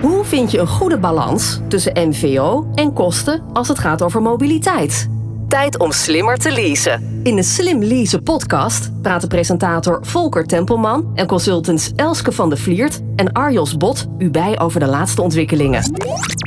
Hoe vind je een goede balans tussen MVO en kosten als het gaat over mobiliteit? Tijd om slimmer te leasen. In de Slim Leasen podcast praten presentator Volker Tempelman en consultants Elske van de Vliert en Arjos Bot u bij over de laatste ontwikkelingen.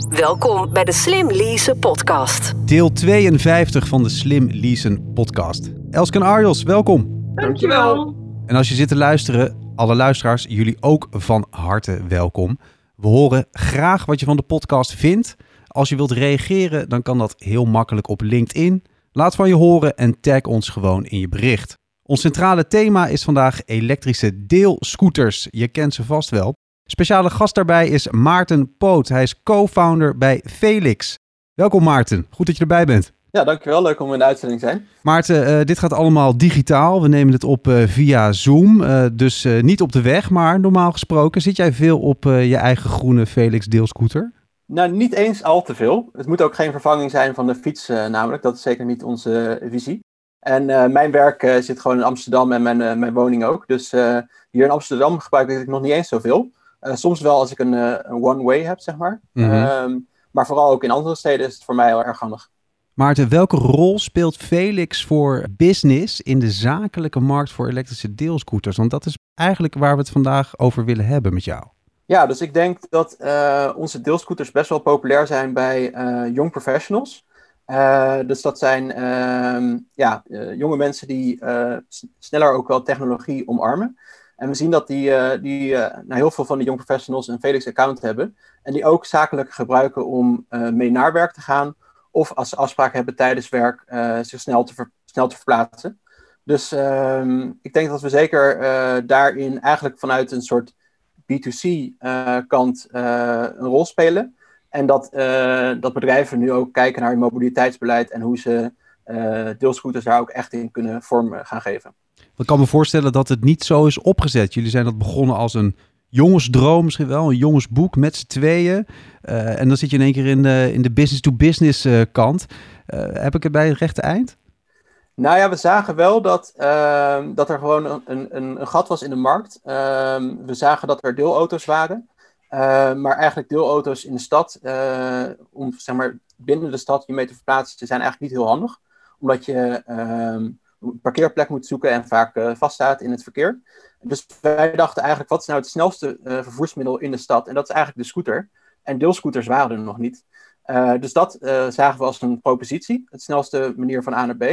Welkom bij de Slim Leasen podcast. Deel 52 van de Slim Leasen podcast. Elske en Arjos, welkom. Dankjewel. En als je zit te luisteren, alle luisteraars, jullie ook van harte welkom. We horen graag wat je van de podcast vindt. Als je wilt reageren, dan kan dat heel makkelijk op LinkedIn. Laat van je horen en tag ons gewoon in je bericht. Ons centrale thema is vandaag elektrische deelscooters. Je kent ze vast wel. Speciale gast daarbij is Maarten Poot. Hij is co-founder bij Felix. Welkom Maarten, goed dat je erbij bent. Ja, dankjewel. Leuk om in de uitzending te zijn. Maarten, uh, dit gaat allemaal digitaal. We nemen het op uh, via Zoom. Uh, dus niet op de weg, maar normaal gesproken. Zit jij veel op je eigen groene Felix deelscooter? Nou, niet eens al te veel. Het moet ook geen vervanging zijn van de fiets, namelijk. Dat is zeker niet onze visie. En mijn werk zit gewoon in Amsterdam en mijn, mijn woning ook. Dus hier in Amsterdam gebruik ik nog niet eens zoveel. soms wel als ik een, een one-way heb, zeg maar. Mm -hmm. maar vooral ook in andere steden is het voor mij heel erg handig. Maarten, welke rol speelt Felix voor business in de zakelijke markt voor elektrische deelscooters? Want dat is eigenlijk waar we het vandaag over willen hebben met jou. Ja, dus ik denk dat uh, onze deelscooters best wel populair zijn bij uh, young professionals. Uh, dus dat zijn ehm, ja, jonge mensen die sneller ook wel technologie omarmen. En we zien dat die, die nou, heel veel van de young professionals een Felix-account hebben. En die ook zakelijk gebruiken om mee naar werk te gaan of als ze afspraken hebben tijdens werk, uh, zich snel te, ver, snel te verplaatsen. Dus uh, ik denk dat we zeker uh, daarin eigenlijk vanuit een soort B2C-kant uh, een rol spelen. En dat, dat bedrijven nu ook kijken naar hun mobiliteitsbeleid en hoe ze deelscooters daar ook echt in kunnen vorm gaan geven. Ik kan me voorstellen dat het niet zo is opgezet. Jullie zijn dat begonnen als een jongensdroom misschien wel, een jongensboek met z'n tweeën. Uh, en dan zit je in één keer in de, in de business-to-business uh, kant. Uh, heb ik het bij het rechte eind? Nou ja, we zagen wel dat, ehm, dat er gewoon een, een, een, gat was in de markt. Ehm, we zagen dat er deelauto's waren. Ehm, maar eigenlijk deelauto's in de stad, om zeg maar binnen de stad je mee te verplaatsen, zijn eigenlijk niet heel handig. Omdat je een parkeerplek moet zoeken en vaak vaststaat in het verkeer. Dus wij dachten eigenlijk, wat is nou het snelste uh, vervoersmiddel in de stad? En dat is eigenlijk de scooter. En deelscooters waren er nog niet. Uh, dus dat uh, zagen we als een propositie, het snelste manier van A naar B.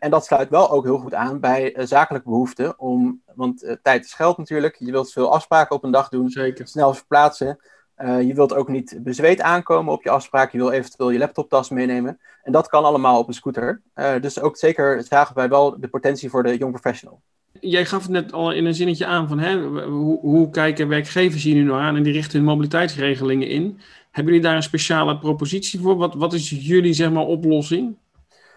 en dat sluit wel ook heel goed aan bij zakelijke behoeften. Om, want tijd is geld natuurlijk. Je wilt veel afspraken op een dag doen. Zeker. Snel verplaatsen. je wilt ook niet bezweet aankomen op je afspraak. Je wil eventueel je laptoptas meenemen. En dat kan allemaal op een scooter. dus ook zeker zagen wij wel de potentie voor de young professional. Jij gaf het net al in een zinnetje aan van hè, hoe, hoe kijken werkgevers hier nu nou aan en die richten hun mobiliteitsregelingen in. Hebben jullie daar een speciale propositie voor? Wat, wat is jullie zeg maar, oplossing?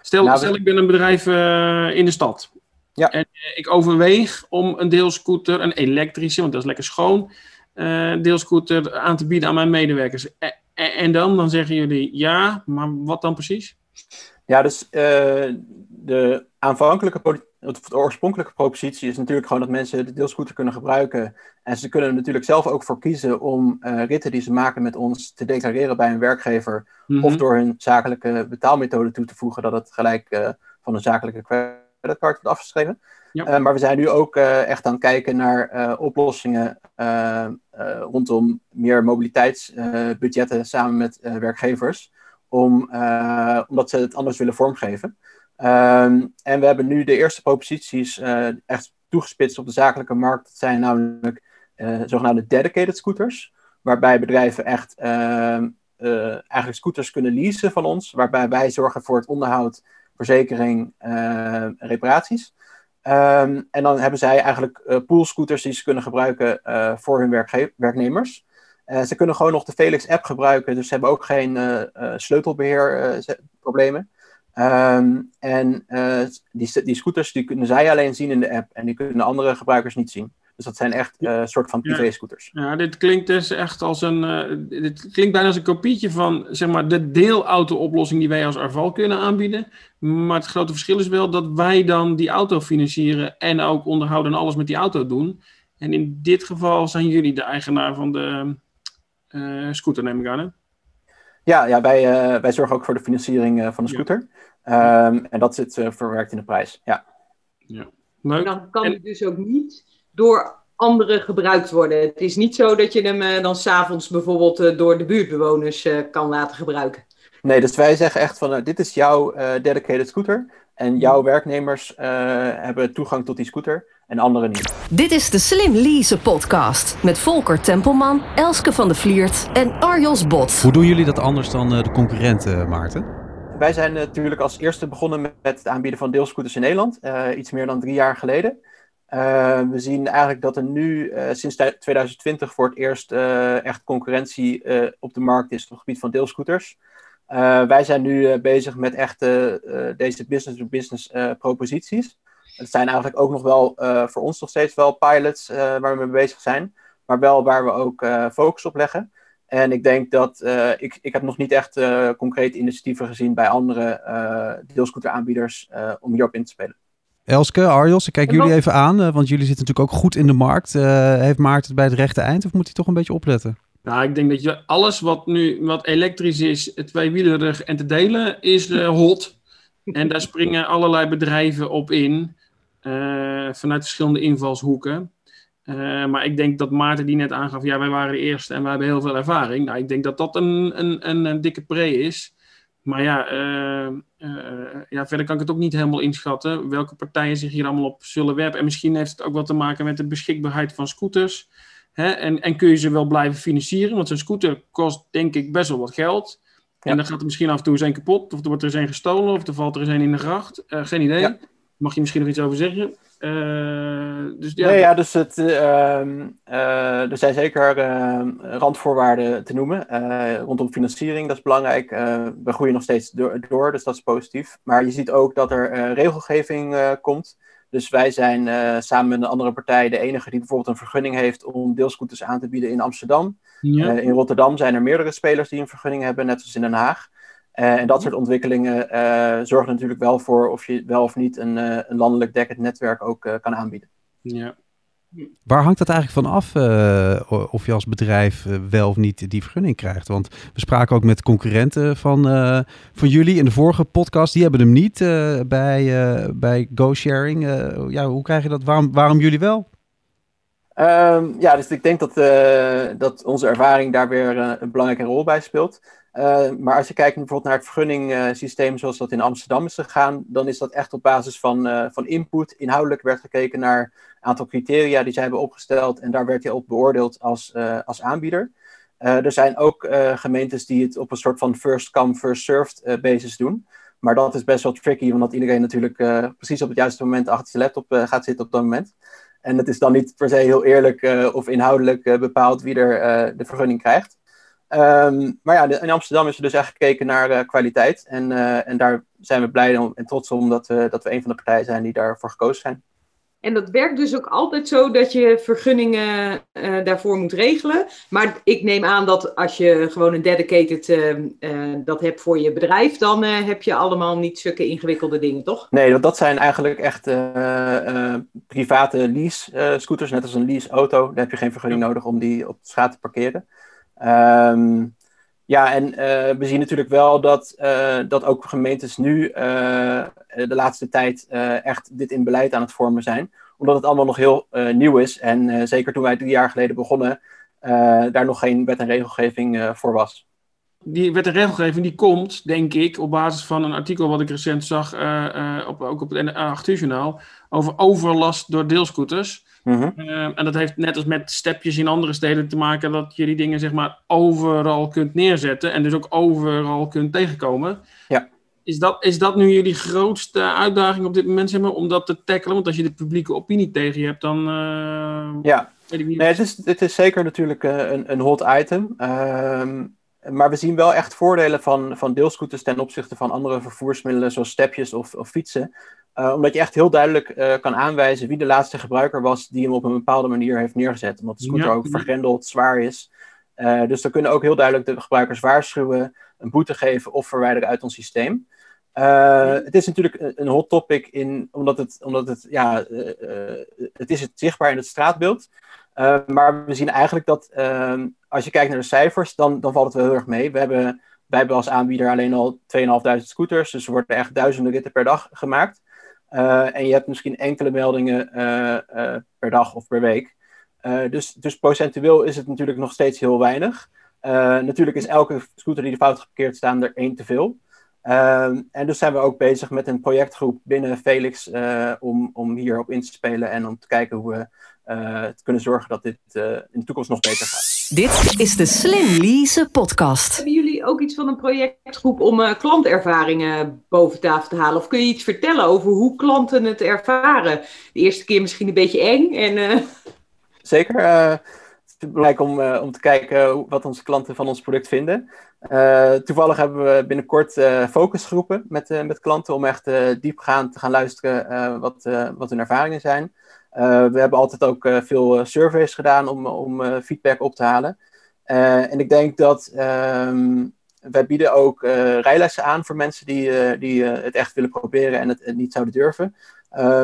Stel, nou, stel ik ben een bedrijf uh, in de stad. Ja. En uh, ik overweeg om een deelscooter, een elektrische, want dat is lekker schoon, uh, deelscooter aan te bieden aan mijn medewerkers. En, en dan, dan zeggen jullie ja, maar wat dan precies? Ja, dus de aanvankelijke de oorspronkelijke propositie is natuurlijk gewoon dat mensen de deelscooter kunnen gebruiken. En ze kunnen er natuurlijk zelf ook voor kiezen om uh, ritten die ze maken met ons te declareren bij een werkgever. Of door hun zakelijke betaalmethode toe te voegen dat het gelijk uh, van een zakelijke creditcard wordt afgeschreven. Ja. Uh, maar we zijn nu ook echt aan het kijken naar oplossingen rondom meer mobiliteitsbudgetten samen met werkgevers. Om, omdat ze het anders willen vormgeven. Um, en we hebben nu de eerste proposities uh, echt toegespitst op de zakelijke markt. Dat zijn namelijk uh, zogenaamde dedicated scooters. Waarbij bedrijven echt uh, eigenlijk scooters kunnen leasen van ons. Waarbij wij zorgen voor het onderhoud, verzekering en reparaties. En dan hebben zij eigenlijk poolscooters die ze kunnen gebruiken voor hun werknemers. ze kunnen gewoon nog de Felix app gebruiken. Dus ze hebben ook geen sleutelbeheerproblemen. Um, en uh, die, die scooters die kunnen zij alleen zien in de app en die kunnen andere gebruikers niet zien. Dus dat zijn echt een uh, soort van privé-scooters. Ja, ja, dit klinkt dus echt als een. Uh, dit klinkt bijna als een kopietje van zeg maar, de deelauto-oplossing die wij als Arval kunnen aanbieden. Maar het grote verschil is wel dat wij dan die auto financieren en ook onderhouden en alles met die auto doen. En in dit geval zijn jullie de eigenaar van de, scooter, neem ik aan. Hè? Ja, ja wij, wij zorgen ook voor de financiering van de scooter. Ehm, en dat zit verwerkt in de prijs. Ja. ja. Leuk. dan kan en... het dus ook niet door anderen gebruikt worden. Het is niet zo dat je hem uh, dan s'avonds bijvoorbeeld uh, door de buurtbewoners uh, kan laten gebruiken. Nee, dus wij zeggen echt van dit is jouw dedicated scooter. En jouw werknemers hebben toegang tot die scooter en anderen niet. Dit is de Slim Lease podcast met Volker Tempelman, Elske van de Vliert en Arjos Bot. Hoe doen jullie dat anders dan de concurrenten, Maarten? Wij zijn natuurlijk als eerste begonnen met het aanbieden van deelscooters in Nederland, iets meer dan drie jaar geleden. Uh, we zien eigenlijk dat er nu uh, sinds 2020 voor het eerst uh, echt concurrentie op de markt is op het gebied van deelscooters. wij zijn nu bezig met echt deze business-to-business proposities. Het zijn eigenlijk ook nog wel voor ons nog steeds wel pilots waar we mee bezig zijn, maar wel waar we ook focus op leggen. En ik denk dat ik, ik heb nog niet echt concrete initiatieven gezien bij andere deelscooteraanbieders om hierop in te spelen. Elske, Arjos, ik kijk jullie even aan, eh, want jullie zitten natuurlijk ook goed in de markt. Uh, heeft Maarten het bij het rechte eind of moet hij toch een beetje opletten? Nou, ik denk dat je alles wat nu wat elektrisch is, tweewielerig en te delen, is uh, hot. En daar springen allerlei bedrijven op in, vanuit verschillende invalshoeken. maar ik denk dat Maarten die net aangaf, ja, wij waren de eerste en wij hebben heel veel ervaring. Nou, ik denk dat dat een, een, een, een dikke pre is. Maar ja, uh, uh, ja, verder kan ik het ook niet helemaal inschatten welke partijen zich hier allemaal op zullen werpen. En misschien heeft het ook wat te maken met de beschikbaarheid van scooters. Hè? En, en kun je ze wel blijven financieren? Want zo'n scooter kost denk ik best wel wat geld. En dan gaat er misschien af en toe eens een kapot, of er wordt er eens een gestolen, of er valt er eens een in de gracht. Uh, geen idee. Mag je misschien nog iets over zeggen? Uh, dus, ja, nee, ja, dus het, uh, er zijn zeker ehm, randvoorwaarden te noemen rondom financiering. Dat is belangrijk. we groeien nog steeds door, door, dus dat is positief. Maar je ziet ook dat er regelgeving komt. Dus wij zijn samen met een andere partij de enige die bijvoorbeeld een vergunning heeft om deelscooters aan te bieden in Amsterdam. Ja. in Rotterdam zijn er meerdere spelers die een vergunning hebben, net zoals in Den Haag. Uh, en dat soort ontwikkelingen uh, zorgen natuurlijk wel voor of je wel of niet een, uh, een landelijk dekkend netwerk ook kan aanbieden. Ja. Waar hangt dat eigenlijk van af of je als bedrijf wel of niet die vergunning krijgt? Want we spraken ook met concurrenten van, van jullie in de vorige podcast. Die hebben hem niet bij, bij GoSharing. ja, hoe krijg je dat? Waarom, waarom jullie wel? Um, ja, dus ik denk dat, dat onze ervaring daar weer een belangrijke rol bij speelt. Uh, maar als je kijkt bijvoorbeeld naar het vergunningssysteem zoals dat in Amsterdam is gegaan, dan is dat echt op basis van, uh, van input. Inhoudelijk werd gekeken naar een aantal criteria die zij hebben opgesteld en daar werd je op beoordeeld als, uh, als aanbieder. er zijn ook gemeentes die het op een soort van first come, first served basis doen. Maar dat is best wel tricky, omdat iedereen natuurlijk precies op het juiste moment achter zijn laptop gaat zitten op dat moment. En het is dan niet per se heel eerlijk of inhoudelijk bepaald wie er de vergunning krijgt. Um, maar ja, in Amsterdam is er dus echt gekeken naar uh, kwaliteit. En, uh, en daar zijn we blij om, en trots om dat, uh, dat we een van de partijen zijn die daarvoor gekozen zijn. En dat werkt dus ook altijd zo dat je vergunningen daarvoor moet regelen. Maar ik neem aan dat als je gewoon een dedicated dat hebt voor je bedrijf, dan heb je allemaal niet zulke ingewikkelde dingen, toch? Nee, dat, dat zijn eigenlijk echt private lease scooters, net als een lease auto. Daar heb je geen vergunning nodig om die op straat te parkeren. Um, ja, en uh, we zien natuurlijk wel dat, uh, dat ook gemeentes nu uh, de laatste tijd echt dit in beleid aan het vormen zijn. Omdat het allemaal nog heel nieuw is. En zeker toen wij drie jaar geleden begonnen, daar nog geen wet en regelgeving voor was. Die wet en regelgeving die komt, denk ik, op basis van een artikel wat ik recent zag, op, ook op het 8 uur journaal, over overlast door deelscooters. Mhm. Ehm, en dat heeft net als met stepjes in andere steden te maken dat je die dingen zeg maar overal kunt neerzetten en dus ook overal kunt tegenkomen. Ja. Is dat, is dat nu jullie grootste uitdaging op dit moment, zeg maar, om dat te tackelen? Want als je de publieke opinie tegen je hebt, dan. Uh, ja, nee, het, is, het is zeker natuurlijk uh, een, een hot item. Ehm, maar we zien wel echt voordelen van, van deelscooters ten opzichte van andere vervoersmiddelen, zoals stepjes of, of fietsen. Uh, omdat je echt heel duidelijk uh, kan aanwijzen wie de laatste gebruiker was die hem op een bepaalde manier heeft neergezet. Omdat de scooter ook vergrendeld, zwaar is. Uh, dus dan kunnen ook heel duidelijk de gebruikers waarschuwen, een boete geven of verwijderen uit ons systeem. Het is natuurlijk een hot topic in, omdat het, omdat het, ja, het is het zichtbaar in het straatbeeld. maar we zien eigenlijk dat ehm, als je kijkt naar de cijfers, dan, dan valt het wel heel erg mee. We hebben, wij hebben als aanbieder alleen al 2.500 scooters, dus er worden echt duizenden ritten per dag gemaakt. En je hebt misschien enkele meldingen per dag of per week. dus, dus procentueel is het natuurlijk nog steeds heel weinig. natuurlijk is elke scooter die de fout geparkeerd staat er één te veel. Ehm, en dus zijn we ook bezig met een projectgroep binnen Felix uh, om, om hierop in te spelen en om te kijken hoe we kunnen zorgen dat dit in de toekomst nog beter gaat. Dit is de Slim Lease podcast. Hebben jullie ook iets van een projectgroep om klantervaringen boven tafel te halen? Of kun je iets vertellen over hoe klanten het ervaren? De eerste keer misschien een beetje eng. En, Zeker. het is belangrijk om, om te kijken wat onze klanten van ons product vinden. Uh, toevallig hebben we binnenkort uh, focusgroepen met, uh, met klanten om echt diepgaand te gaan luisteren wat, wat hun ervaringen zijn. We hebben altijd ook veel surveys gedaan om, om feedback op te halen. en ik denk dat um, wij bieden ook rijlessen aan voor mensen die, die het echt willen proberen en het, niet zouden durven.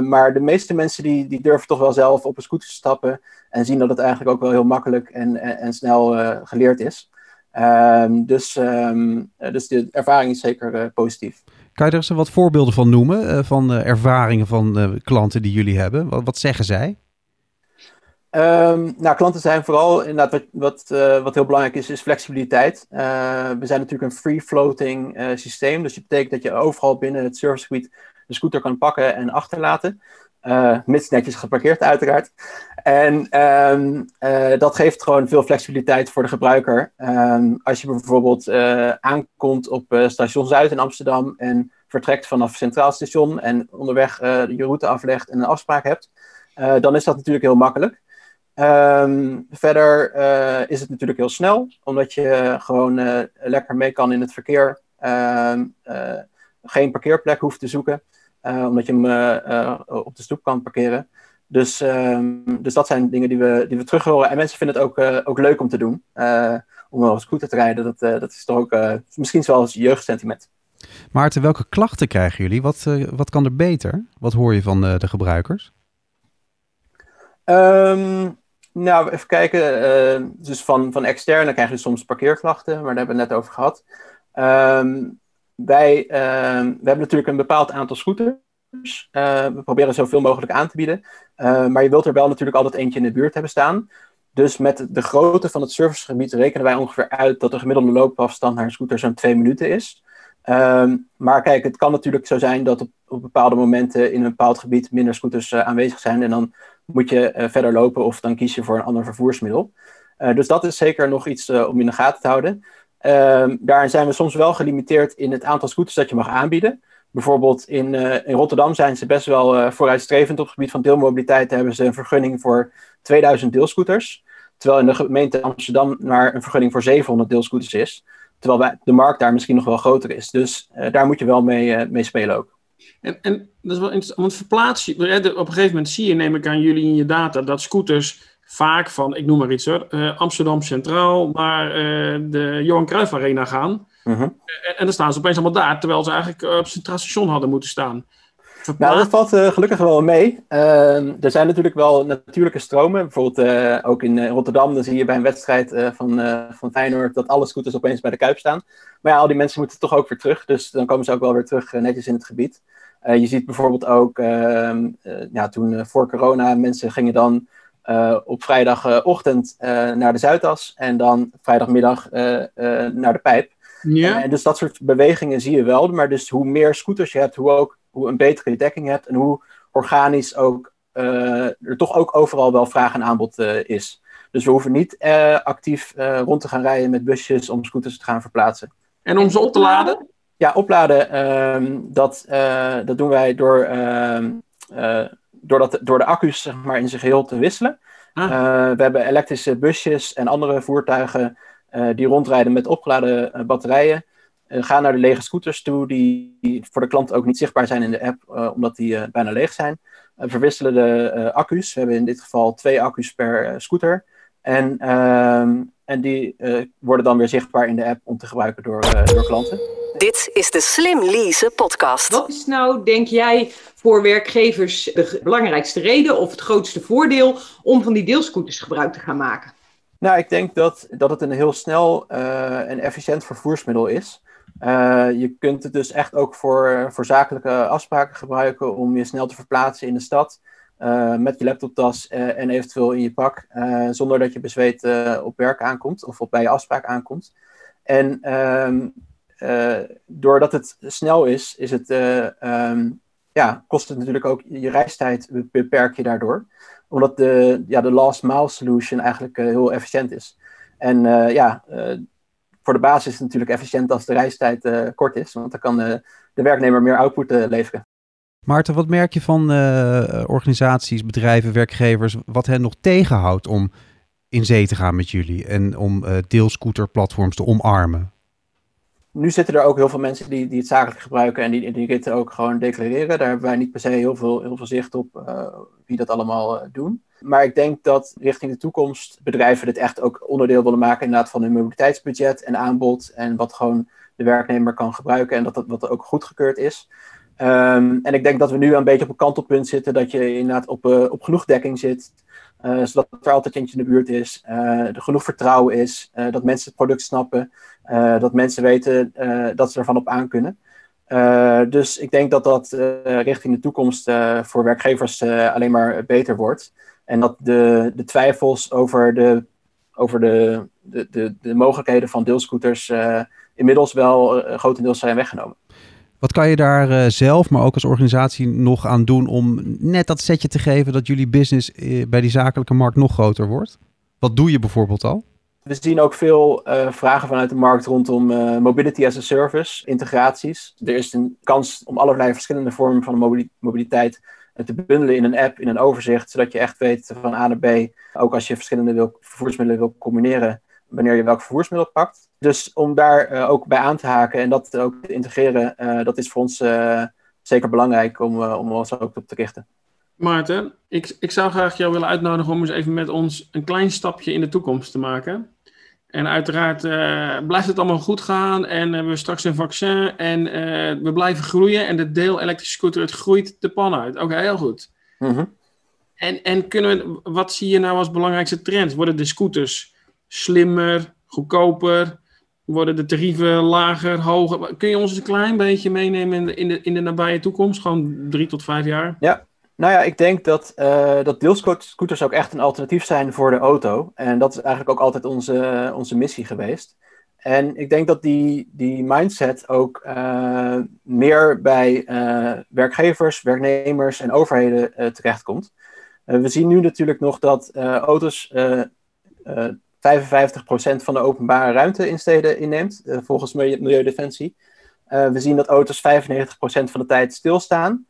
maar de meeste mensen die, die durven toch wel zelf op een scooter te stappen en zien dat het eigenlijk ook wel heel makkelijk en, en, snel geleerd is. Um, dus, um, dus de ervaring is zeker positief. Kan je er eens wat voorbeelden van noemen, uh, van uh, ervaringen van klanten die jullie hebben? Wat, wat zeggen zij? Um, nou, klanten zijn vooral inderdaad wat, wat, wat heel belangrijk is, is flexibiliteit. we zijn natuurlijk een free-floating systeem, dus dat betekent dat je overal binnen het servicegebied de scooter kan pakken en achterlaten. Uh, mits netjes geparkeerd, uiteraard. En um, uh, dat geeft gewoon veel flexibiliteit voor de gebruiker. Um, als je bijvoorbeeld uh, aankomt op station Zuid in Amsterdam en vertrekt vanaf Centraal Station en onderweg je route aflegt en een afspraak hebt, dan is dat natuurlijk heel makkelijk. Um, verder is het natuurlijk heel snel, omdat je gewoon lekker mee kan in het verkeer. geen parkeerplek hoeft te zoeken. Uh, omdat je hem uh, op de stoep kan parkeren. Dus, ehm, dus dat zijn dingen die we, die we terug horen. En mensen vinden het ook, ook leuk om te doen. om eens scooter te rijden, dat, dat is toch ook misschien zelfs jeugdsentiment. Maarten, welke klachten krijgen jullie? Wat, wat kan er beter? Wat hoor je van de gebruikers? Um, nou, even kijken. dus van, van externe krijg je soms parkeerklachten, maar daar hebben we het net over gehad. Um, wij, uh, we hebben natuurlijk een bepaald aantal scooters. Uh, we proberen zoveel mogelijk aan te bieden. Uh, maar je wilt er wel natuurlijk altijd eentje in de buurt hebben staan. Dus met de grootte van het servicegebied rekenen wij ongeveer uit dat de gemiddelde loopafstand naar een scooter zo'n twee minuten is. Um, maar kijk, het kan natuurlijk zo zijn dat op, op, bepaalde momenten in een bepaald gebied minder scooters aanwezig zijn. En dan moet je verder lopen of dan kies je voor een ander vervoersmiddel. dus dat is zeker nog iets om in de gaten te houden. Um, daarin zijn we soms wel gelimiteerd in het aantal scooters dat je mag aanbieden. Bijvoorbeeld in, uh, in Rotterdam zijn ze best wel uh, vooruitstrevend op het gebied van deelmobiliteit. Hebben ze een vergunning voor 2000 deelscooters. Terwijl in de gemeente Amsterdam maar een vergunning voor 700 deelscooters is. Terwijl de markt daar misschien nog wel groter is. Dus uh, daar moet je wel mee, mee spelen ook. En, en dat is wel interessant, want verplaats je, op een gegeven moment zie je, neem ik aan jullie in je data, dat scooters vaak van, ik noem maar iets hoor, uh, Amsterdam Centraal naar uh, de Johan Cruijff Arena gaan. -huh. en, en, dan staan ze opeens allemaal daar, terwijl ze eigenlijk op het Centraal Station hadden moeten staan. Verplaat... Nou, dat valt uh, gelukkig wel mee. Er zijn natuurlijk wel natuurlijke stromen. Bijvoorbeeld ook in Rotterdam, dan zie je bij een wedstrijd van, van Feyenoord dat alle scooters opeens bij de Kuip staan. Maar ja, al die mensen moeten toch ook weer terug. Dus dan komen ze ook wel weer terug netjes in het gebied. je ziet bijvoorbeeld ook, ehm, ja, toen voor corona, mensen gingen dan uh, op vrijdagochtend uh, naar de Zuidas en dan vrijdagmiddag uh, naar de pijp. Ja. en dus dat soort bewegingen zie je wel. Maar dus hoe meer scooters je hebt, hoe, ook, hoe een betere dekking hebt en hoe organisch ook er toch ook overal wel vraag en aanbod is. Dus we hoeven niet actief rond te gaan rijden met busjes om scooters te gaan verplaatsen. En om ze op te laden? Ja, opladen, ehm, dat, dat doen wij door ehm, door, dat, door de accu's zeg maar, in zijn geheel te wisselen. Ah. Uh, we hebben elektrische busjes en andere voertuigen uh, die rondrijden met opgeladen uh, batterijen. gaan naar de lege scooters toe, die, die, voor de klant ook niet zichtbaar zijn in de app, omdat die bijna leeg zijn. verwisselen de accu's. We hebben in dit geval twee accu's per scooter. En, ehm, en die worden dan weer zichtbaar in de app om te gebruiken door, door klanten. Dit is de Slim Lease podcast. Wat is nou, denk jij, voor werkgevers de belangrijkste reden of het grootste voordeel om van die deelscooters gebruik te gaan maken? Nou, ik denk dat, dat het een heel snel en efficiënt vervoersmiddel is. Uh, je kunt het dus echt ook voor, voor zakelijke afspraken gebruiken om je snel te verplaatsen in de stad. Uh, met je laptoptas uh, en eventueel in je pak, zonder dat je bezweet op werk aankomt of op bij je afspraak aankomt. En ehm, doordat het snel is, is het, um, ja, kost het natuurlijk ook je reistijd, beperk je daardoor. Omdat de, ja, de last mile solution eigenlijk heel efficiënt is. En ja, voor de basis is het natuurlijk efficiënt als de reistijd kort is, want dan kan de werknemer meer output leveren. Maarten, wat merk je van organisaties, bedrijven, werkgevers, wat hen nog tegenhoudt om in zee te gaan met jullie en om deelscooterplatforms te omarmen? Nu zitten er ook heel veel mensen die, die het zakelijk gebruiken en die, die ritten ook gewoon declareren. Daar hebben wij niet per se heel veel, heel veel zicht op wie dat allemaal doen. Maar ik denk dat richting de toekomst bedrijven dit echt ook onderdeel willen maken inderdaad van hun mobiliteitsbudget en aanbod. En wat gewoon de werknemer kan gebruiken en dat dat wat ook goedgekeurd is. Um, en ik denk dat we nu een beetje op een kantelpunt zitten dat je inderdaad op, uh, op genoeg dekking zit. Uh, zodat er altijd eentje in de buurt is. Uh, er genoeg vertrouwen is. dat mensen het product snappen. dat mensen weten dat ze ervan op aan kunnen. dus ik denk dat dat richting de toekomst voor werkgevers alleen maar beter wordt. En dat de, de twijfels over de, over de, de, de, de mogelijkheden van deelscooters inmiddels wel grotendeels zijn weggenomen. Wat kan je daar uh, zelf, maar ook als organisatie nog aan doen om net dat setje te geven dat jullie business bij die zakelijke markt nog groter wordt? Wat doe je bijvoorbeeld al? We zien ook veel vragen vanuit de markt rondom mobility as a service, integraties. Er is een kans om allerlei verschillende vormen van mobiliteit te bundelen in een app, in een overzicht, zodat je echt weet van A naar B, ook als je verschillende vervoersmiddelen wil combineren, wanneer je welk vervoersmiddel pakt. Dus om daar uh, ook bij aan te haken en dat ook te integreren, uh, dat is voor ons uh, zeker belangrijk om, om ons ook op te richten. Maarten, ik, ik zou graag jou willen uitnodigen om eens even met ons een klein stapje in de toekomst te maken. En uiteraard blijft het allemaal goed gaan en hebben we straks een vaccin en we blijven groeien en de deel elektrische scooter, het groeit de pan uit. Oké, heel goed. Mm -hmm. en, en kunnen we, wat zie je nou als belangrijkste trend? Worden de scooters slimmer, goedkoper? Worden de tarieven lager, hoger? Kun je ons een klein beetje meenemen in de, in de, in de nabije toekomst? Gewoon drie tot vijf jaar? Ja, nou ja, ik denk dat, uh, dat deelscooters ook echt een alternatief zijn voor de auto. En dat is eigenlijk ook altijd onze, onze missie geweest. En ik denk dat die, die mindset ook uh, meer bij werkgevers, werknemers en overheden terechtkomt. we zien nu natuurlijk nog dat auto's 55% van de openbare ruimte in steden inneemt, volgens Milieudefensie. we zien dat auto's 95% van de tijd stilstaan.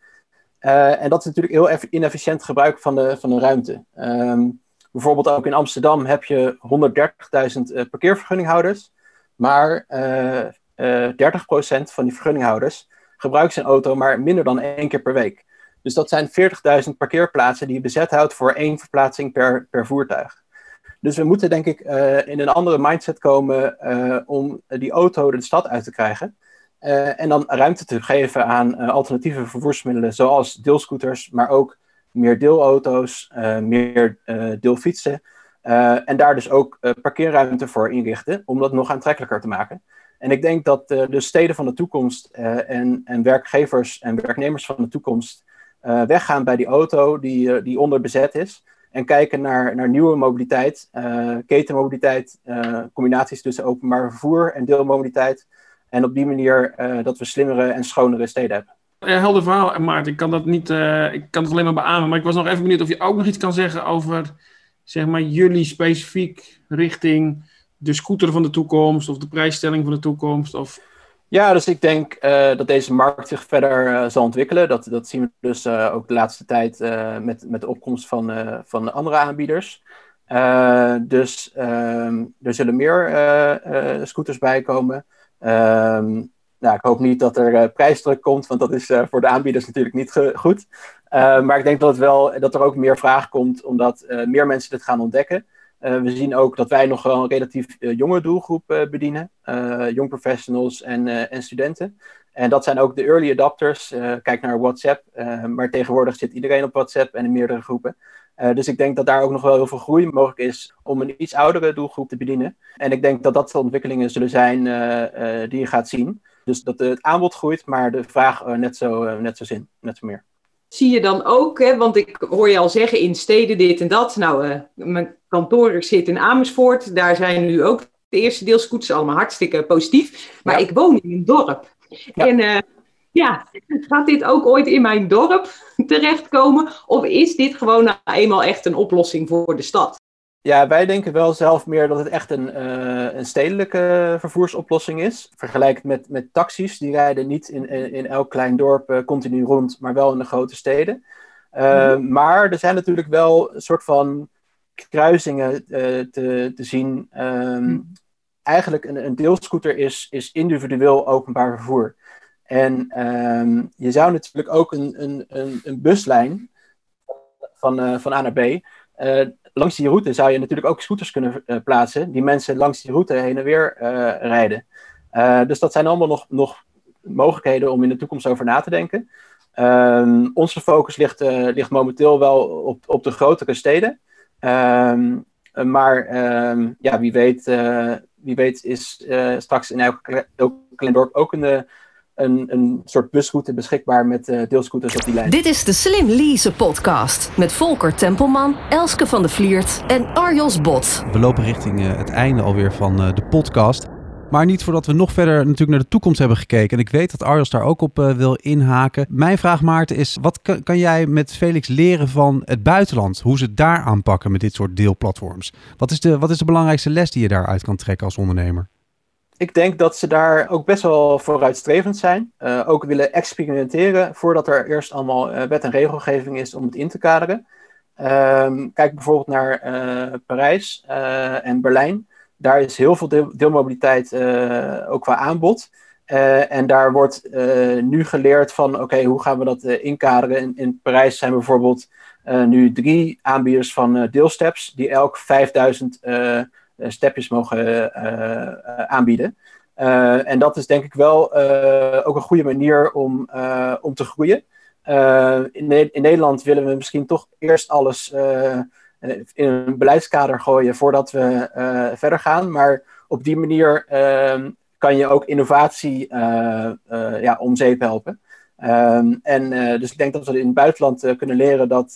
Uh, en dat is natuurlijk heel inefficiënt gebruik van de, van de ruimte. Um, bijvoorbeeld ook in Amsterdam heb je 130.000 uh, parkeervergunninghouders. Maar uh, 30% van die vergunninghouders gebruikt zijn auto maar minder dan één keer per week. Dus dat zijn 40.000 parkeerplaatsen die je bezet houdt voor één verplaatsing per, per voertuig. Dus we moeten denk ik in een andere mindset komen om die auto de stad uit te krijgen. Uh, en dan ruimte te geven aan alternatieve vervoersmiddelen, zoals deelscooters, maar ook meer deelauto's, meer deelfietsen. en daar dus ook parkeerruimte voor inrichten, om dat nog aantrekkelijker te maken. En ik denk dat de steden van de toekomst en, en, werkgevers en werknemers van de toekomst weggaan bij die auto die, die onderbezet is. En kijken naar, naar nieuwe mobiliteit, ketenmobiliteit, combinaties tussen openbaar vervoer en deelmobiliteit. En op die manier uh, dat we slimmere en schonere steden hebben. Ja, helder verhaal, Maarten. Ik kan dat niet, ik kan het alleen maar beamen. Maar ik was nog even benieuwd of je ook nog iets kan zeggen over, zeg maar, jullie specifiek richting de scooter van de toekomst of de prijsstelling van de toekomst. Of... Ja, dus ik denk uh, dat deze markt zich verder zal ontwikkelen. Dat, dat zien we dus ook de laatste tijd met, met de opkomst van, van andere aanbieders. dus ehm, er zullen meer scooters bij komen. Um, nou, ik hoop niet dat er prijsdruk komt, want dat is voor de aanbieders natuurlijk niet goed. Maar ik denk dat, het wel, dat er ook meer vraag komt, omdat meer mensen dit gaan ontdekken. We zien ook dat wij nog wel een relatief jonge doelgroep bedienen. jong professionals en, en studenten. En dat zijn ook de early adopters. kijk naar WhatsApp. maar tegenwoordig zit iedereen op WhatsApp en in meerdere groepen. dus ik denk dat daar ook nog wel heel veel groei mogelijk is om een iets oudere doelgroep te bedienen. En ik denk dat dat de ontwikkelingen zullen zijn die je gaat zien. Dus dat het aanbod groeit, maar de vraag net, zo, net zo zin, net zo meer zie je dan ook, hè, want ik hoor je al zeggen in steden dit en dat. Nou, uh, mijn kantoor zit in Amersfoort. Daar zijn nu ook de eerste deelscooters allemaal hartstikke positief. Maar ik woon in een dorp. En uh, ja, gaat dit ook ooit in mijn dorp terechtkomen? Of is dit gewoon nou eenmaal echt een oplossing voor de stad? Ja, wij denken wel zelf meer dat het echt een, uh, een stedelijke vervoersoplossing is. Vergelijkend met, met taxis, die rijden niet in, in, elk klein dorp uh, continu rond, maar wel in de grote steden. Uh, mm Maar er zijn natuurlijk wel een soort van kruisingen te, te zien. Um, Eigenlijk een, een deelscooter is, is individueel openbaar vervoer. En um, je zou natuurlijk ook een, een, een, een buslijn van, van A naar B langs die route zou je natuurlijk ook scooters kunnen uh, plaatsen, die mensen langs die route heen en weer uh, rijden. Dus dat zijn allemaal nog, nog mogelijkheden om in de toekomst over na te denken. Um, onze focus ligt, ligt momenteel wel op, op de grotere steden. Um, maar um, ja, wie weet, wie weet is straks in elk, elk klein dorp ook een een, een soort busroute beschikbaar met uh, deelscooters op die lijn. Dit is de Slim Lease podcast met Volker Tempelman, Elske van de Vliert en Arjos Bot. We lopen richting uh, het einde alweer van uh, de podcast. Maar niet voordat we nog verder natuurlijk naar de toekomst hebben gekeken. En ik weet dat Arjos daar ook op wil inhaken. Mijn vraag Maarten is, wat kan, kan jij met Felix leren van het buitenland? Hoe ze het daar aanpakken met dit soort deelplatforms? Wat is de, wat is de belangrijkste les die je daaruit kan trekken als ondernemer? Ik denk dat ze daar ook best wel vooruitstrevend zijn. Uh, ook willen experimenteren voordat er eerst allemaal uh, wet en regelgeving is om het in te kaderen. Um, kijk bijvoorbeeld naar uh, Parijs en Berlijn. Daar is heel veel deel deelmobiliteit ook qua aanbod. en daar wordt nu geleerd van oké, hoe gaan we dat inkaderen. In, in Parijs zijn bijvoorbeeld nu drie aanbieders van deelsteps die elk 5000 eh, stepjes mogen eh, eh, aanbieden. en dat is denk ik wel ook een goede manier om, om te groeien. in, in, Nederland willen we misschien toch eerst alles in een beleidskader gooien voordat we verder gaan. Maar op die manier ehm, kan je ook innovatie ja, om zeep helpen. Ehm, en dus ik denk dat we in het buitenland kunnen leren dat,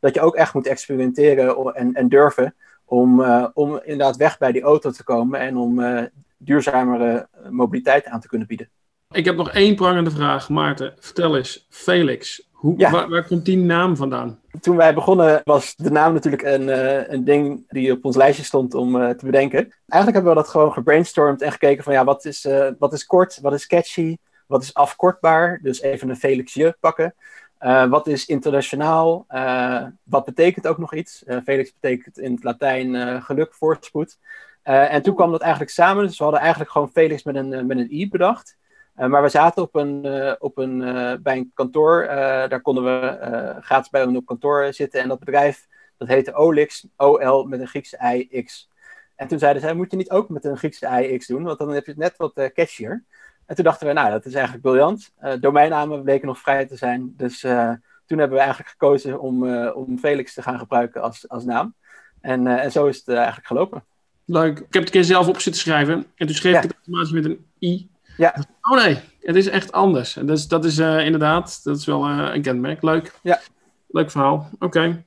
dat je ook echt moet experimenteren en, en durven om, uh, om inderdaad weg bij die auto te komen en om uh, duurzamere eh, mobiliteit aan te kunnen bieden. Ik heb nog één prangende vraag, Maarten. Vertel eens, Felix, hoe, waar, waar, komt die naam vandaan? Toen wij begonnen was de naam natuurlijk een, uh, een ding die op ons lijstje stond om uh, te bedenken. Eigenlijk hebben we dat gewoon gebrainstormd en gekeken van ja, wat is, uh, wat is kort, wat is catchy, wat is afkortbaar. Dus even een Felixje pakken. Uh, wat is internationaal? Uh, wat betekent ook nog iets? Uh, Felix betekent in het Latijn geluk, voorspoed. en toen kwam dat eigenlijk samen. Dus we hadden eigenlijk gewoon Felix met een, met een i bedacht. maar we zaten op een, op een, bij een kantoor. daar konden we gratis bij op kantoor zitten. En dat bedrijf, dat heette Olix. O-L met een Griekse I-X. En toen zeiden zij, moet je niet ook met een Griekse I-X doen? Want dan heb je het net wat catchier. En toen dachten we, nou, dat is eigenlijk briljant. Uh, domeinnamen bleken nog vrij te zijn. Dus uh, toen hebben we eigenlijk gekozen om, uh, om Felix te gaan gebruiken als, als naam. En, en zo is het eigenlijk gelopen. Leuk. Ik heb het een keer zelf op zitten schrijven. En toen schreef ja. ik het automatisch met een i. Ja. Oh nee, het is echt anders. Dus, dat is inderdaad, dat is wel een kenmerk. Leuk. Ja. Leuk verhaal. Oké.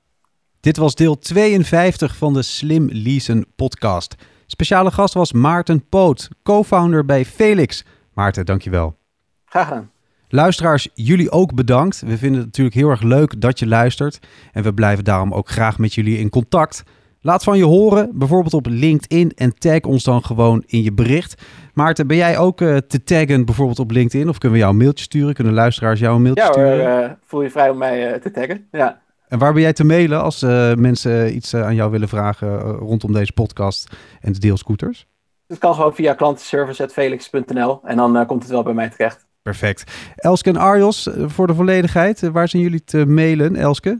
Dit was deel 52 van de Slim Leasen podcast. Speciale gast was Maarten Poot, co-founder bij Felix... Maarten, dankjewel. Graag gedaan. Luisteraars, jullie ook bedankt. We vinden het natuurlijk heel erg leuk dat je luistert. En we blijven daarom ook graag met jullie in contact. Laat van je horen, bijvoorbeeld op LinkedIn en tag ons dan gewoon in je bericht. Maarten, ben jij ook uh, te taggen bijvoorbeeld op LinkedIn? Of kunnen we jou een mailtje sturen? Kunnen luisteraars jou een mailtje ja, sturen? Ja, uh, voel je vrij om mij uh, te taggen. Ja. En waar ben jij te mailen als mensen iets aan jou willen vragen rondom deze podcast en de deelscooters? Het kan gewoon via klantenservice.felix.nl en dan uh, komt het wel bij mij terecht. Perfect. Elske en Arjos, eh, voor de volledigheid, eh, waar zijn jullie te mailen, Elske?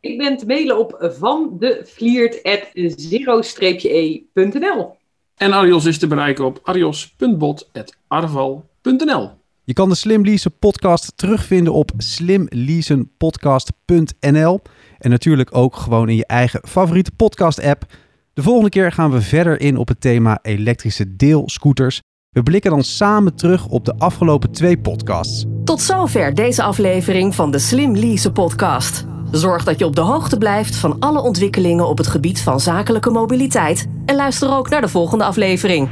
Ik ben te mailen op vandevliert.zero-e.nl. En Arios is te bereiken op arios.bot.arval.nl. Je kan de Slim Leasen podcast terugvinden op slimleasenpodcast.nl en natuurlijk ook gewoon in je eigen favoriete podcast app. De volgende keer gaan we verder in op het thema elektrische deelscooters. We blikken dan samen terug op de afgelopen twee podcasts. Tot zover deze aflevering van de Slim Lease podcast. Zorg dat je op de hoogte blijft van alle ontwikkelingen op het gebied van zakelijke mobiliteit en luister ook naar de volgende aflevering.